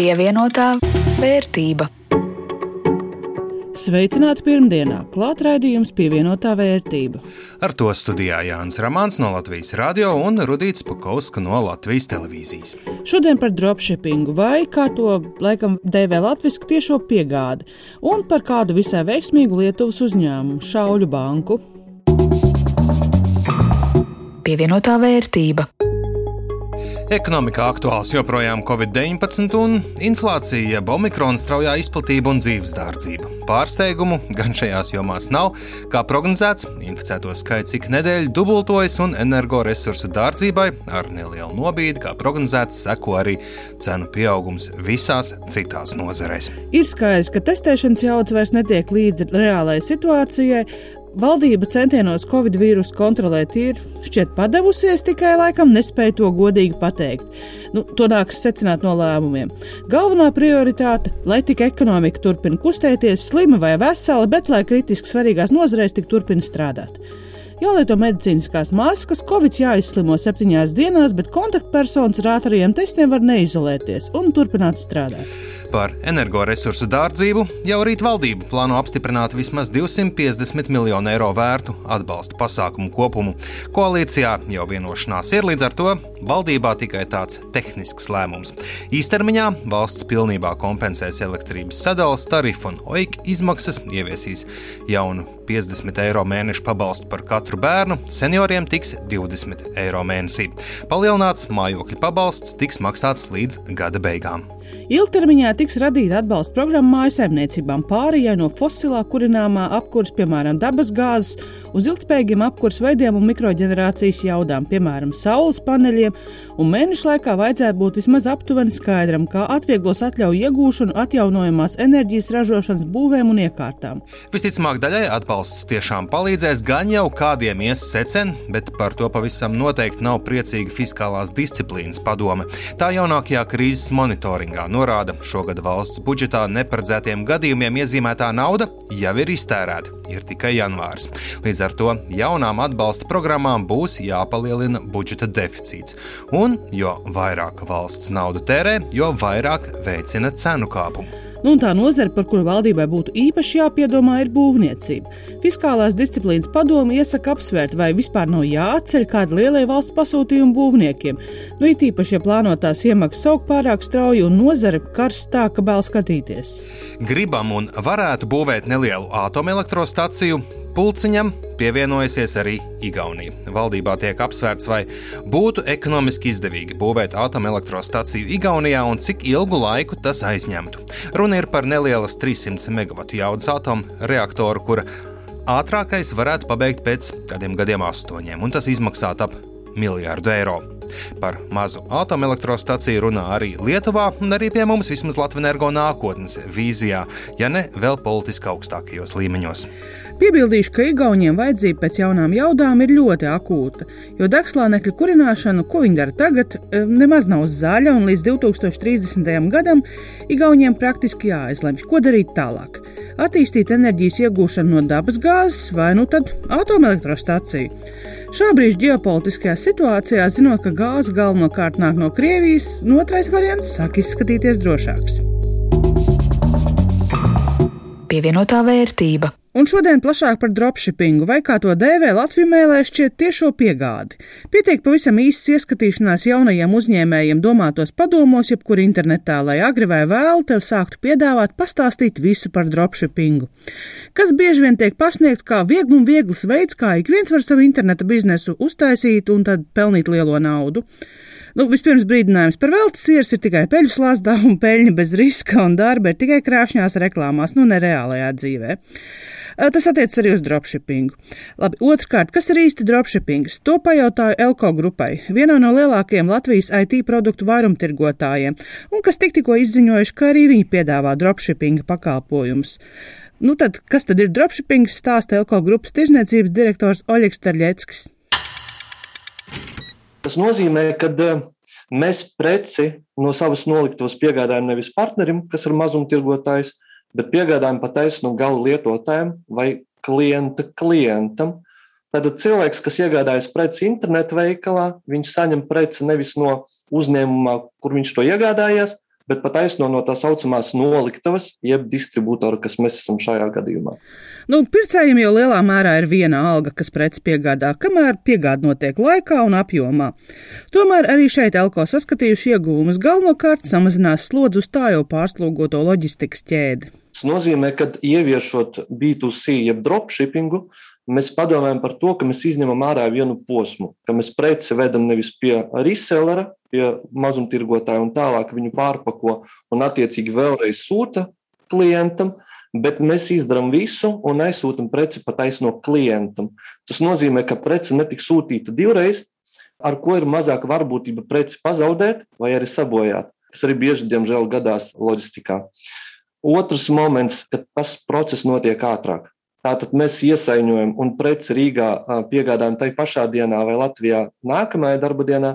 Pievienotā vērtība. Sveicināti pirmdienā, klāt raidījums pievienotā vērtība. Ar to studijā Jānis Ramāns no Latvijas radio un Rudīts Pakauska no Latvijas televīzijas. Šodien par dropshippingu vai, kā to laikam dēvē latviski, tiešo piegādi un par kādu visai veiksmīgu Lietuvas uzņēmumu - Šauļu banku. Pievienotā vērtība. Ekonomikā aktuāls joprojām Covid-19 un inflācija, jeb omikrona straujā izplatība un dzīves dārdzība. Pārsteigumu gan šajās jomās nav. Kā prognozēts, inficēto skaits ik nedēļu dubultojas un energoresursu dārdzībai ar nelielu nobīdi, kā prognozēts, seko arī cenu pieaugums visās citās nozarēs. Ir skaidrs, ka testēšanas jaudas vairs netiek līdzi reālajai situācijai, Valdība centienos Covid vīrusu kontrolēt ir šķiet padevusies, tikai laikam nespēja to godīgi pateikt. Nu, to nāks secināt no lēmumiem. Galvenā prioritāte - lai tik ekonomika turpina kustēties, slima vai vesela, bet lai kritiski svarīgās nozarēs tik turpina strādāt. Jālieto medicīniskās maskas, Covid jāizslimo septiņās dienās, bet kontaktpersonas ar ātriem testiem var neizolēties un turpināt strādāt. Par energoresursu dārdzību jau rīt valdība plāno apstiprināt vismaz 250 miljonu eiro vērtu atbalsta pasākumu kopumu. Koalīcijā jau vienošanās ir līdz ar to valdībā tikai tāds tehnisks lēmums. Īstermiņā valsts pilnībā kompensēs elektrības sadales tarifu un OIK izmaksas, ieviesīs jaunu 50 eiro mēnešu pabalstu par katru bērnu, senioriem tiks 20 eiro mēnesī. Palielināts mājokļu pabalsts tiks maksāts līdz gada beigām. Ilgtermiņā tiks radīta atbalsta programma mājsaimniecībām pārējai no fosilā kurināmā apkurss, piemēram, dabasgāzes, uz ilgspējīgiem apkurss veidiem un mikroģenerācijas jaudām, piemēram, saules paneļiem, un mēnešu laikā vajadzētu būt vismaz aptuveni skaidram, kā atvieglos atļauju iegūšanu atjaunojamās enerģijas ražošanas būvēm un iekārtām. Visticamāk, daļai atbalsts tiešām palīdzēs, gan jau kādiem ies secen, bet par to pavisam noteikti nav priecīga fiskālās disciplīnas padome. Tā jaunākajā krīzes monitoringā Rīgā norāda, šogad valsts budžetā neparedzētiem gadījumiem iezīmētā nauda jau ir iztērēta, ir tikai janvārs. Līdz ar to jaunām atbalsta programmām būs jāpalielina budžeta deficīts. Un jo vairāk valsts naudu tērē, jo vairāk veicina cenu kāpumu. Nu, tā nozara, par kuru valdībai būtu īpaši jāpiedomā, ir būvniecība. Fiskālās disciplīnas padome iesaka apsvērt, vai vispār nav jāatceļ kādi lielie valsts pasūtījumi būvniekiem. Nu, it īpaši, ja plānotās iemaksas aug pārāk strauji un nozare karstā, ka vēl skatīties. Gribam un varētu būvēt nelielu atomelektrostaciju, Pulciņam pievienojusies arī Igaunija. Valdībā tiek apsvērts, vai būtu ekonomiski izdevīgi būvēt atomelektrostaciju Igaunijā un cik ilgu laiku tas aizņemtu. Runa ir par nelielas 300 MW jaudas atomreaktoru, kura ātrākais varētu pabeigt pēc kādiem gadiem astoņiem, un tas izmaksātu ap miljārdu eiro. Par mazu atomelektrostaciju runā arī Lietuvā, un arī pie mums vismaz Latvijas nākotnes vīzijā, ja ne vēl politiski augstākajos līmeņos. Piebildīšu, ka Igauniem vajadzība pēc jaunām jaudām ir ļoti akūta, jo degslānekļa kurināšana, ko viņi dara tagad, nemaz nav zaļa, un līdz 2030. gadam Igauniem praktiski jāizlemj, ko darīt tālāk. Attīstīt enerģijas iegūšanu no dabas gāzes vai nu tad atomelektrostaciju. Šā brīža ģeopolitiskajā situācijā, zinot, ka gāze galvenokārt nāk no Krievijas, otrais variants sāk izskatīties drošāks. Pievienotā vērtība. Un šodien plašāk par dropshippingu, vai kā to dēvē Latviju mēlē šķiet tiešo piegādi. Pietiek pavisam īsts ieskatīšanās jaunajiem uzņēmējiem domātos padomos, jebkur internetā, lai agri vai vēlu tev sāktu piedāvāt pastāstīt visu par dropshippingu. Kas bieži vien tiek pasniegts kā viegli un viegls veids, kā ik viens var savu interneta biznesu uztaisīt un tad pelnīt lielo naudu. Nu, vispirms brīdinājums par veltes sirds ir tikai peļu slāzdā un peļņa bez riska, un darba ir tikai krāšņās reklāmās, nu ne reālajā dzīvē. Tas attiecas arī uz dropshippingu. Labi, otrkārt, kas ir īsti dropshippings? To pajautāju Elko grupai, vienā no lielākajiem Latvijas IT produktu vairumtirgotājiem, un kas tik tikko izziņojuši, ka arī viņi piedāvā dropshippinga pakalpojumus. Nu tad, kas tad ir dropshippings, stāsta Elko grupas tirzniecības direktors Oļegs Tarļeckis. Tas nozīmē, ka mēs preci no savas noliktavas piegādājam nevis partnerim, kas ir mazumtirgotājs, bet piegādājam patiesi no gala lietotājiem vai klienta klientam. Tad cilvēks, kas iegādājas preci internetu veikalā, viņš saņem preci nevis no uzņēmuma, kur viņš to iegādājās, bet pat aizno no tā saucamās noliktavas, jeb distribūtora, kas mēs esam šajā gadījumā. Nu, pircējiem jau lielā mērā ir viena alga, kas preci piegādā, kamēr piegāda notiek laikā un apjomā. Tomēr arī šeit Elko saskatījuši ieguvumus galvenokārt samazinās slodzi uz tā jau pārslogoto loģistikas ķēdi. Tas nozīmē, ka ieviešot B2C jeb dropshippingu, mēs padomājam par to, ka mēs izņemam ārā vienu posmu, ka mēs preci vedam nevis pie resellera, pie mazumtirgotāja un tālāk viņu pārpako un attiecīgi vēlreiz sūta klientam, bet mēs izdarām visu un aizsūtām preci pat aizno klientam. Tas nozīmē, ka prece netiks sūtīta divreiz, ar ko ir mazāka varbūtība preci pazaudēt vai arī sabojāt, kas arī bieži, diemžēl, gadās loģistikā. Otrs moments, kad tas process notiek ātrāk. Tātad mēs iesaiņojam un preci Rīgā piegādājam tai pašā dienā vai Latvijā nākamajā darba dienā.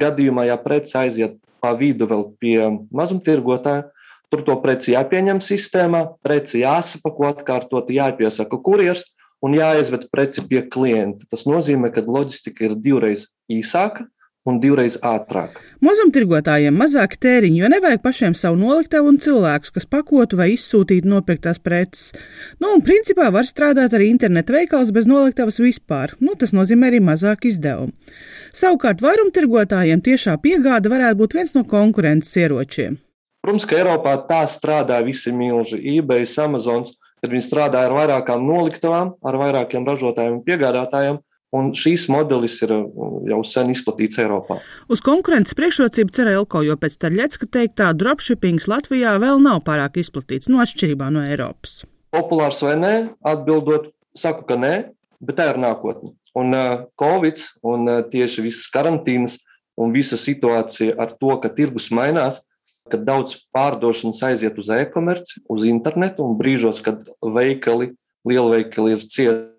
Gadījumā, ja preci aiziet pa vidu vēl pie mazumtirgotāja, tur to preci jāpieņem sistēmā, preci jāsapako atkārtot, jāpiesaka kurjers un jāiezved preci pie klienta. Tas nozīmē, ka loģistika ir divreiz īsāka un divreiz ātrāk. Mazumtirgotājiem mazāk tēriņu, jo nevajag pašiem savu noliktavu un cilvēkus, kas pakotu vai izsūtītu nopirktās preces. Nu, un principā var strādāt arī internetu veikals bez noliktavas vispār. Nu, tas nozīmē arī mazāk izdevumu. Savukārt vairumtirgotājiem tiešā piegāde varētu būt viens no konkurences ieročiem. Protams, ka Eiropā tā strādā visi milži, eBay, Amazon, kad viņi strādā ar vairākām noliktavām, ar vairākiem ražotājiem un piegādātājiem Un šīs modelis ir uh, jau sen izplatīts Eiropā. Uz konkurences priekšrocību cer Elko, jo pēc Tarļecka teiktā dropshippings Latvijā vēl nav pārāk izplatīts, no atšķirībā no Eiropas. Populārs vai nē, atbildot, saku, ka nē, bet tā ir nākotne. Un uh, Covid un uh, tieši visas karantīnas un visa situācija ar to, ka tirgus mainās, kad daudz pārdošanas aiziet uz e-komerci, uz internetu un brīžos, kad veikali, lielveikali ir cieti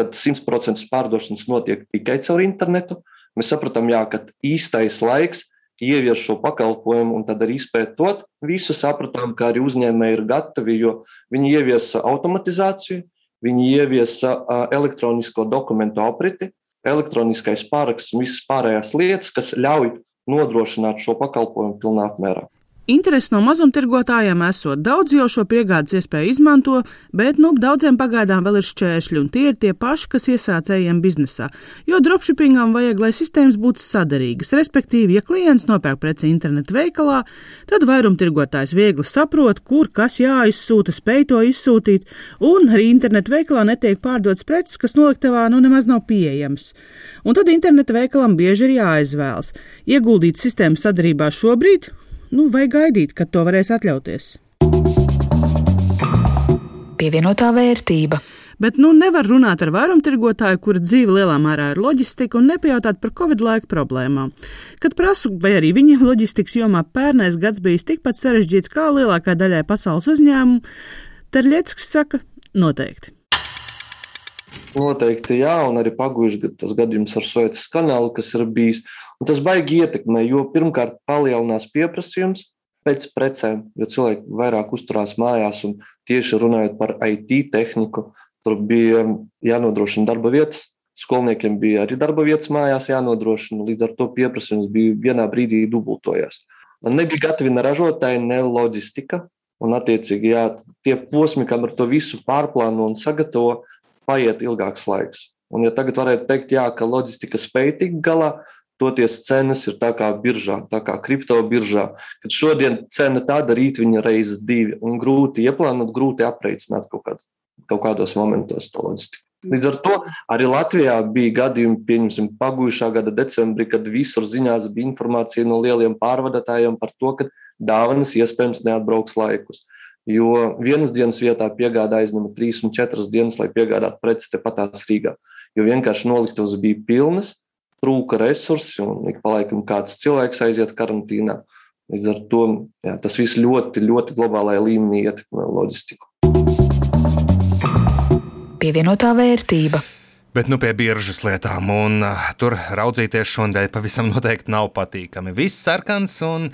tad 100% pārdošanas notiek tikai caur internetu. Mēs sapratām, jā, ka īstais laiks ievies šo pakalpojumu un tad arī izpētot visu, sapratām, ka arī uzņēmēji ir gatavi, jo viņi ieviesa automatizāciju, viņi ieviesa elektronisko dokumentu apriti, elektroniskais pāraksts un visas pārējās lietas, kas ļauj nodrošināt šo pakalpojumu pilnā apmērā. Interesi no mazumtirgotājiem esot daudz jau šo piegādes iespēju izmanto, bet nu, daudziem pagaidām vēl ir šķēršļi, un tie ir tie paši, kas iesācējiem biznesā. Jo dropshippingam vajag, lai sistēmas būtu sadarīgas, respektīvi, ja klients nopērk preci internetu veikalā, tad vairumtirgotājs viegli saprot, kur kas jāizsūta, spēj to izsūtīt, un arī internetu veikalā netiek pārdots preces, kas noliktavā nu nemaz nav pieejams. Un tad interneta veikalam bieži ir jāizvēlas ieguldīt sistēmas sadarbībā šobrīd nu, vai gaidīt, kad to varēs atļauties. Pievienotā vērtība. Bet nu nevar runāt ar vairumtirgotāju, kura dzīve lielā mērā ir loģistika, un nepajautāt par covid laika problēmām. Kad prasu, vai arī viņiem loģistikas jomā pērnais gads bijis tikpat sarežģīts kā lielākā daļai pasaules uzņēmumu, Terļeckis saka, noteikti. Noteikti jā, un arī pagājušajā tas gadījums ar Suecas kanālu, kas ir bijis. Un tas baigi ietekmē, jo pirmkārt palielinās pieprasījums pēc precēm, jo cilvēki vairāk uzturās mājās un tieši runājot par IT tehniku, tur bija jānodrošina darba vietas. Skolniekiem bija arī darba vietas mājās jānodrošina, līdz ar to pieprasījums bija vienā brīdī dubultojās. Nebija gatavi ne ražotāji, ne loģistika. Un, attiecīgi, jā, tie posmi, kam ar to visu pārplāno un sagatavo, paiet ilgāks laiks. Un, ja tagad varētu teikt, jā, ka loģistika spēj tikt galā, toties cenas ir tā kā biržā, tā kā kriptobiržā, kad šodien cena tāda, rīt viņa reizes divi, un grūti ieplānot, grūti aprēķināt kaut, kād, kaut kādos momentos to loģistiku. Līdz ar to arī Latvijā bija gadījumi, pieņemsim, pagājušā gada decembrī, kad visur ziņās bija informācija no lieliem pārvadātājiem par to, ka dāvanas iespējams neatbrauks laikus. Jo vienas dienas vietā piegādā aizņem trīs un četras dienas, lai piegādātu preces tepatās Rīgā. Jo vienkārši noliktavas bija pilnas, trūka resursi un ik pa laikam kāds cilvēks aiziet karantīnā. Līdz ar to jā, tas viss ļoti, ļoti globālajā līmenī ietekmē loģistiku. Pievienotā vērtība. Bet nu pie biržas lietām, un uh, tur raudzīties šodien pavisam noteikti nav patīkami. Viss sarkans, un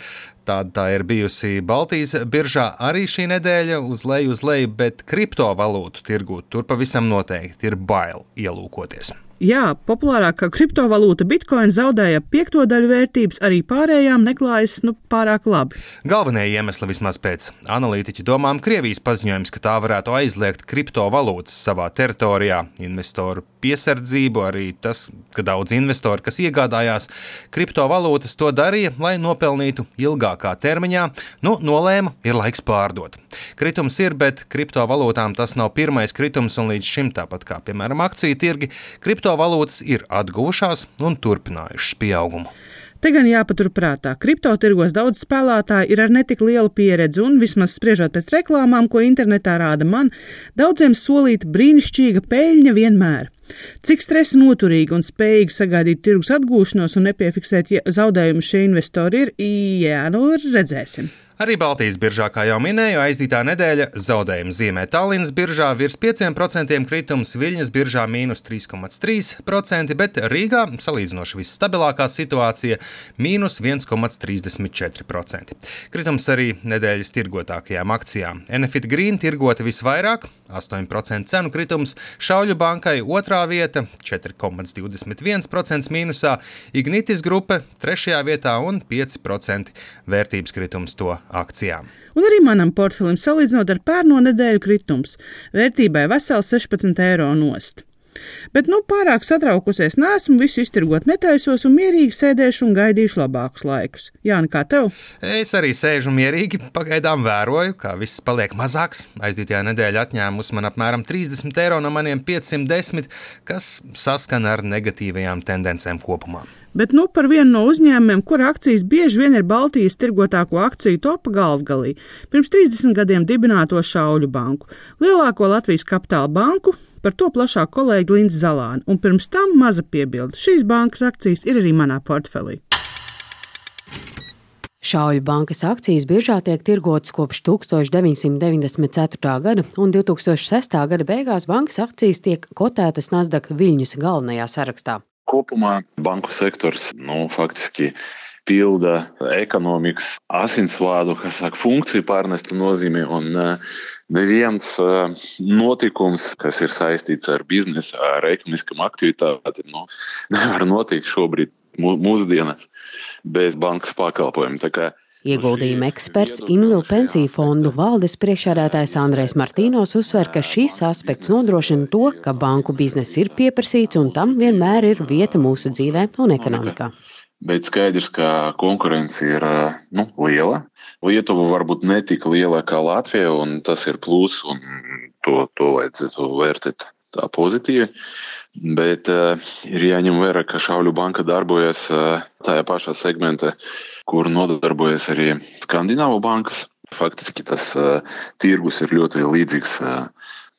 tāda tā ir bijusi Baltijas biržā arī šī nedēļa uz leju, uz leju, bet kriptovalūtu tirgūt tur pavisam noteikti ir bail ielūkoties. Jā, populārākā kriptovalūta Bitcoin zaudēja piekto daļu vērtības, arī pārējām neklājas nu, pārāk labi. Galvenie iemesli vismaz pēc analītiķu domām Krievijas paziņojums, ka tā varētu aizliegt kriptovalūtas savā teritorijā. Investoru piesardzību, arī tas, ka daudz investori, kas iegādājās kriptovalūtas, to darīja, lai nopelnītu ilgākā termiņā, nu, nolēma, ir laiks pārdot. Kritums ir, bet kriptovalūtām tas nav pirmais kritums, un līdz šim tāpat kā, piemēram, akciju tirgi, kripto kriptovalūtas ir atguvušās un turpinājušas pieaugumu. Te gan jāpaturprātā, kriptotirgos daudz spēlētāji ir ar netik lielu pieredzi, un vismaz spriežot pēc reklāmām, ko internetā rāda man, daudziem solīta brīnišķīga peļņa vienmēr. Cik stresa noturīgi un spējīgi sagaidīt tirgus atgūšanos un nepiefiksēt zaudējumus šie investori ir, jā, nu redzēsim. Arī Baltijas biržā, kā jau minēju, aizītā nedēļa zaudējumi zīmē Tallinas biržā virs 5% kritums, Viļņas biržā mīnus 3,3%, bet Rīgā salīdzinoši visstabilākā situācija - mīnus 1,34%. Kritums arī nedēļas tirgotākajām akcijām. Enefit Green tirgota visvairāk - 8% cenu kritums, Šauļu bankai otrā vieta - 4,21% mīnusā, Ignitis grupe trešajā vietā un 5% vērtības kritums to akcijām. Un arī manam portfelim salīdzinot ar pērno nedēļu kritums - vērtībai vesels 16 eiro nost. Bet, nu, pārāk satraukusies nesmu, visu iztirgot netaisos un mierīgi sēdēšu un gaidīšu labākus laikus. Jā, kā tev? Es arī sēžu mierīgi, pagaidām vēroju, kā viss paliek mazāks. Aizdītajā nedēļā atņēmusi man apmēram 30 eiro no maniem 510, kas saskana ar negatīvajām tendencēm kopumā bet nu par vienu no uzņēmumiem, kura akcijas bieži vien ir Baltijas tirgotāko akciju topa galvgalī, pirms 30 gadiem dibināto Šauļu banku, lielāko Latvijas kapitāla banku, par to plašāk kolēģi Linds Zalāni, un pirms tam maza piebilde. Šīs bankas akcijas ir arī manā portfelī. Šauļu bankas akcijas biržā tiek tirgotas kopš 1994. gada, un 2006. gada beigās bankas akcijas tiek kotētas Nasdaq Viļņus galvenajā sarakstā. Kopumā banku sektors nu, faktiski pilda ekonomikas asinsvādu, kas saka, funkciju pārnestu nozīmi. Un neviens notikums, kas ir saistīts ar biznesu, ar ekonomiskām aktivitātēm, nu, nevar notikt šobrīd mūsdienās bez bankas pakalpojumiem. Ieguldījuma eksperts Invilu pensiju fondu valdes priekšādātājs Andrēs Martīnos uzsver, ka šis aspekts nodrošina to, ka banku bizness ir pieprasīts un tam vienmēr ir vieta mūsu dzīvē un ekonomikā. Bet skaidrs, ka konkurence ir nu, liela. Lietuva varbūt ne tik liela kā Latvija, un tas ir pluss, un to, to vajadzētu vērtēt tā pozitīvi. Bet uh, ir jāņem vērā, ka Šauļu banka darbojas uh, tajā pašā segmentā, kur nodarbojas arī Skandināvu bankas. Faktiski tas uh, tirgus ir ļoti līdzīgs uh,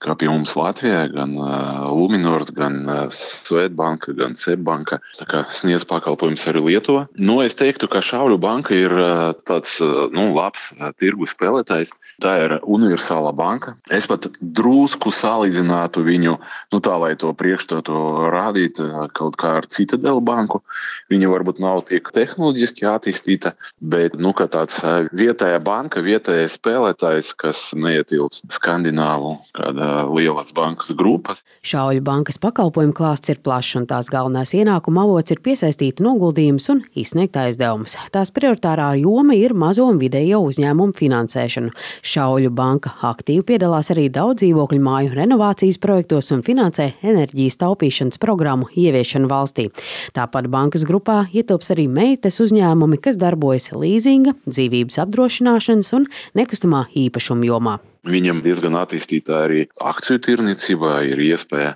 kā pie mums Latvijā, gan uh, Luminors, gan uh, Svetbanka, gan Sebbanka, kā sniedz pakalpojumus arī Lietuvā. Nu, es teiktu, ka Šauļu banka ir uh, tāds uh, nu, labs uh, tirgus spēlētājs. Tā ir universāla banka. Es pat drusku salīdzinātu viņu, nu tā lai to priekšstatu rādītu uh, kaut kā ar Citadelu banku. Viņa varbūt nav tik tehnoloģiski attīstīta, bet nu, tāds uh, vietējā banka, vietējais spēlētājs, kas neietilpst Skandināvu kādā lielas bankas grupas. Šauļu bankas pakalpojumu klāsts ir plašs, un tās galvenais ienākuma avots ir piesaistīt noguldījumus un izsniegt aizdevumus. Tās prioritārā joma ir mazo un vidējo uzņēmumu finansēšana. Šauļu banka aktīvi piedalās arī daudz dzīvokļu māju renovācijas projektos un finansē enerģijas taupīšanas programmu ieviešanu valstī. Tāpat bankas grupā ietilps arī meitas uzņēmumi, kas darbojas līzinga, dzīvības apdrošināšanas un nekustamā īpašuma jomā. Viņam diezgan attīstīta arī akciju tirnicībā, ir iespēja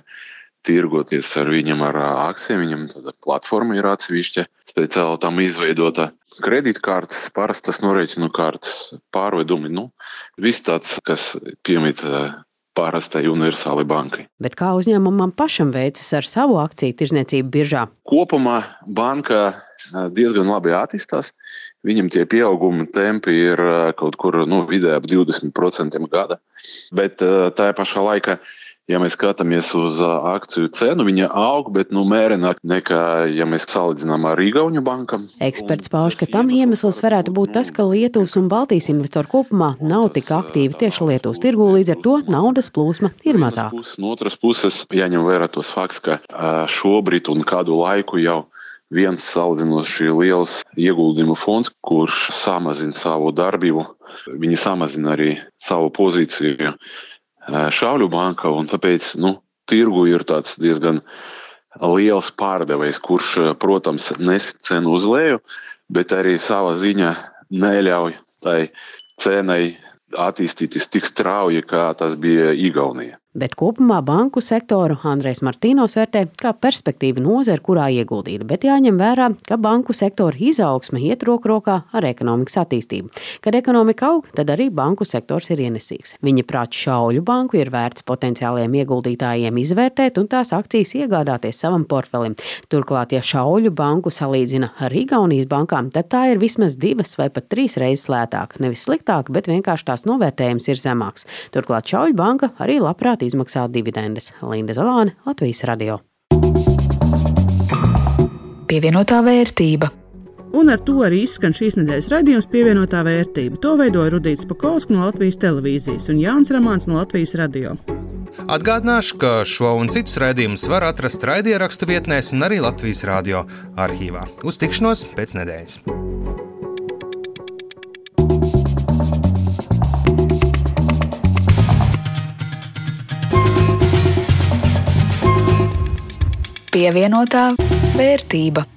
tirgoties ar viņam ar akcijiem. Viņam tāda platforma ir atsevišķa, speciāli tam izveidota. Kredītkartes, parastas norēķinu kartes, pārvedumi, nu, viss tāds, kas piemīt parastai universālai bankai. Bet kā uzņēmumam pašam veicas ar savu akciju tirzniecību biržā? Kopumā banka diezgan labi attīstās. Viņam tie pieauguma tempi ir kaut kur nu, vidēji ap 20% gada. Bet tā pašā laikā Ja mēs skatāmies uz akciju cenu, viņa aug, bet nu, mērenāk nekā, ja mēs salīdzinām ar Rīgauņu bankam. Eksperts pauž, ka tam iemesls varētu būt tas, ka Lietuvas un Baltijas investori kopumā nav tik aktīvi tieši Lietuvas tirgū, līdz ar to naudas plūsma ir mazāka. No otras puses, jāņem vērā tos fakts, ka šobrīd un kādu laiku jau viens salīdzinoši liels ieguldījumu fonds, kurš samazina savu darbību, viņi samazina arī savu pozīciju Šauļu banka, un tāpēc nu, tirgu ir tāds diezgan liels pārdevējs, kurš, protams, nes cenu uz leju, bet arī savā ziņā neļauj tai cenai attīstīties tik strauji, kā tas bija Igaunijā bet kopumā banku sektoru Andrēs Martīnovs vērtē kā perspektīvu nozari, kurā ieguldīt. Bet jāņem vērā, ka banku sektora izaugsme iet roku rokā ar ekonomikas attīstību. Kad ekonomika aug, tad arī banku sektors ir ienesīgs. Viņa prāt šauļu banku ir vērts potenciāliem ieguldītājiem izvērtēt un tās akcijas iegādāties savam portfelim. Turklāt, ja šauļu banku salīdzina ar Igaunijas bankām, tad tā ir vismaz divas vai pat trīs reizes lētāka. Nevis sliktāka, bet vienkārši tās novērtējums ir zemāks. Turklāt šauļu banka arī labprāt varētu izmaksāt dividendes. Linda Zalāne, Latvijas radio. Pievienotā vērtība. Un ar to arī izskan šīs nedēļas raidījums pievienotā vērtība. To veidoja Rudīts Pakausks no Latvijas televīzijas un Jānis Ramāns no Latvijas radio. Atgādināšu, ka šo un citus raidījumus var atrast raidierakstu vietnēs un arī Latvijas radio arhīvā. Uz tikšanos pēc nedēļas! Pievienotā vērtība.